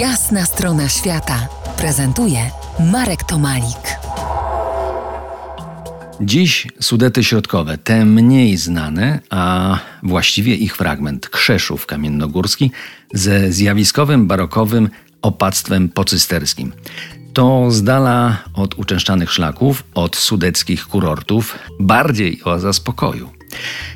Jasna strona świata prezentuje Marek Tomalik. Dziś Sudety Środkowe, te mniej znane, a właściwie ich fragment Krzeszów Kamiennogórski ze zjawiskowym barokowym opactwem pocysterskim. To z dala od uczęszczanych szlaków, od sudeckich kurortów, bardziej oaza spokoju.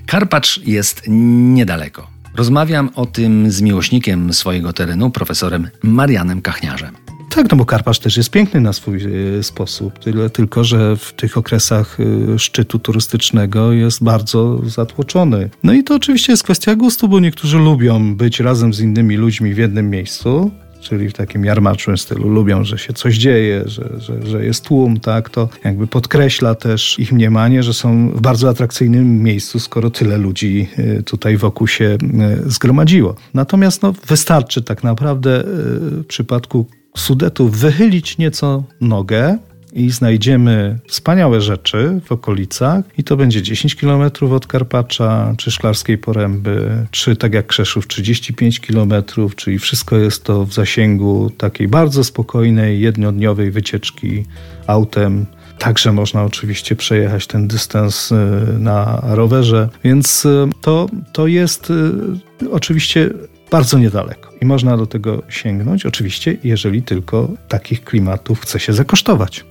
Karpacz jest niedaleko. Rozmawiam o tym z miłośnikiem swojego terenu, profesorem Marianem Kachniarzem. Tak, no bo Karpacz też jest piękny na swój e, sposób, tyle tylko, że w tych okresach e, szczytu turystycznego jest bardzo zatłoczony. No i to oczywiście jest kwestia gustu, bo niektórzy lubią być razem z innymi ludźmi w jednym miejscu, czyli w takim jarmacznym stylu. Lubią, że się coś dzieje, że, że, że jest tłum, tak? To jakby podkreśla też ich mniemanie, że są w bardzo atrakcyjnym miejscu, skoro tyle ludzi y, tutaj wokół się y, zgromadziło. Natomiast no, wystarczy tak naprawdę y, w przypadku Sudetów wychylić nieco nogę, i znajdziemy wspaniałe rzeczy w okolicach i to będzie 10 km od Karpacza, czy Szklarskiej Poręby, czy tak jak Krzeszów 35 km, czyli wszystko jest to w zasięgu takiej bardzo spokojnej, jednodniowej wycieczki autem. Także można oczywiście przejechać ten dystans y, na rowerze, więc y, to, to jest y, oczywiście bardzo niedaleko i można do tego sięgnąć, oczywiście, jeżeli tylko takich klimatów chce się zakosztować.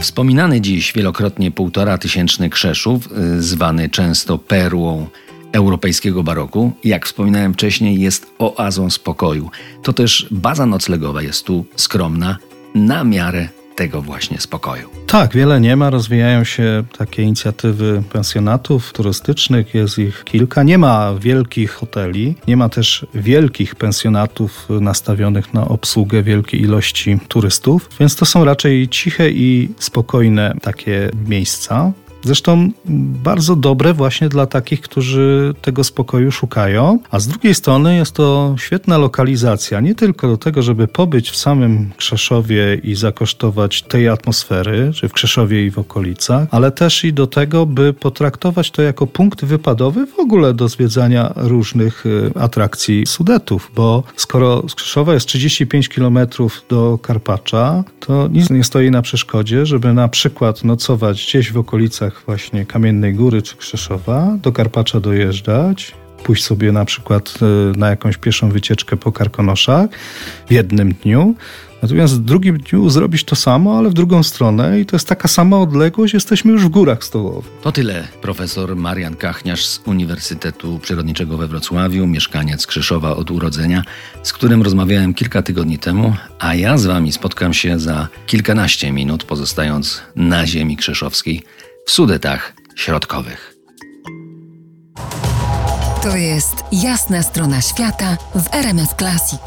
Wspominany dziś wielokrotnie półtora tysięczny Krzeszów, y, zwany często perłą europejskiego baroku, jak wspominałem wcześniej, jest oazą spokoju. To też baza noclegowa jest tu skromna, na miarę tego właśnie spokoju. Tak, wiele nie ma. Rozwijają się takie inicjatywy pensjonatów turystycznych, jest ich kilka. Nie ma wielkich hoteli, nie ma też wielkich pensjonatów nastawionych na obsługę wielkiej ilości turystów, więc to są raczej ciche i spokojne takie miejsca. Zresztą bardzo dobre właśnie dla takich, którzy tego spokoju szukają. A z drugiej strony jest to świetna lokalizacja, nie tylko do tego, żeby pobyć w samym Krzeszowie i zakosztować tej atmosfery, czy w Krzeszowie i w okolicach, ale też i do tego, by potraktować to jako punkt wypadowy w ogóle do zwiedzania różnych y, atrakcji Sudetów, bo skoro z Krzeszowa jest 35 km do Karpacza, to nic nie stoi na przeszkodzie, żeby na przykład nocować gdzieś w okolicach właśnie Kamiennej Góry czy Krzeszowa, do Karpacza dojeżdżać, pójść sobie na przykład e, na jakąś pieszą wycieczkę po Karkonoszach w jednym dniu, Natomiast w drugim dniu zrobić to samo, ale w drugą stronę i to jest taka sama odległość, jesteśmy już w górach stołowych. To tyle. Profesor Marian Kachniarz z Uniwersytetu Przyrodniczego we Wrocławiu, mieszkaniec Krzeszowa od urodzenia, z którym rozmawiałem kilka tygodni temu, a ja z wami spotkam się za kilkanaście minut, pozostając na ziemi krzeszowskiej w Sudetach Środkowych. To jest jasna strona świata w RMF Classic.